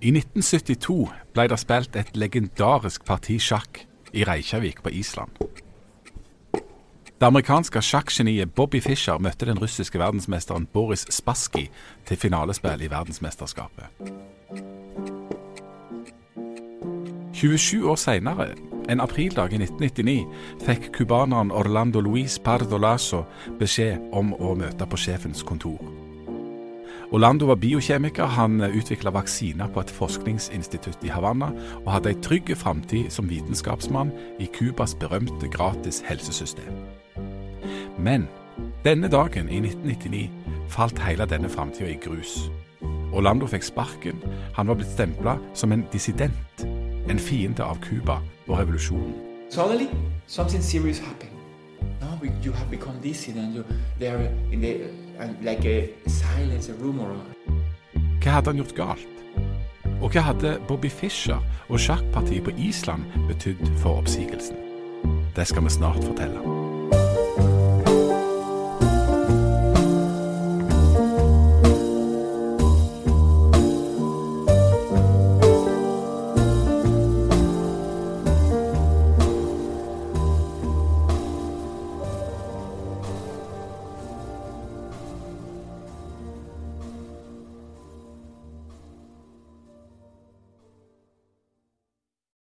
I 1972 ble det spilt et legendarisk parti sjakk i Reykjavik på Island. Det amerikanske sjakkgeniet Bobby Fischer møtte den russiske verdensmesteren Boris Spassky til finalespill i verdensmesterskapet. 27 år seinere, en aprildag i 1999, fikk cubaneren Orlando Luis Pardo Lasso beskjed om å møte på sjefens kontor. Orlando var biokjemiker, han utvikla vaksiner på et forskningsinstitutt i Havanna, og hadde ei trygg framtid som vitenskapsmann i Cubas berømte gratis helsesystem. Men denne dagen i 1999 falt hele denne framtida i grus. Orlando fikk sparken, han var blitt stempla som en dissident, en fiende av Cuba og revolusjonen. Suddenly, something serious happened. No, you have become dissident. You, they are in the, like a silence, a rumor. Hva hadde han gjort galt? Og hva hadde Bobby Fischer og sjakkpartiet på Island betydd for oppsigelsen? Det skal vi snart fortelle.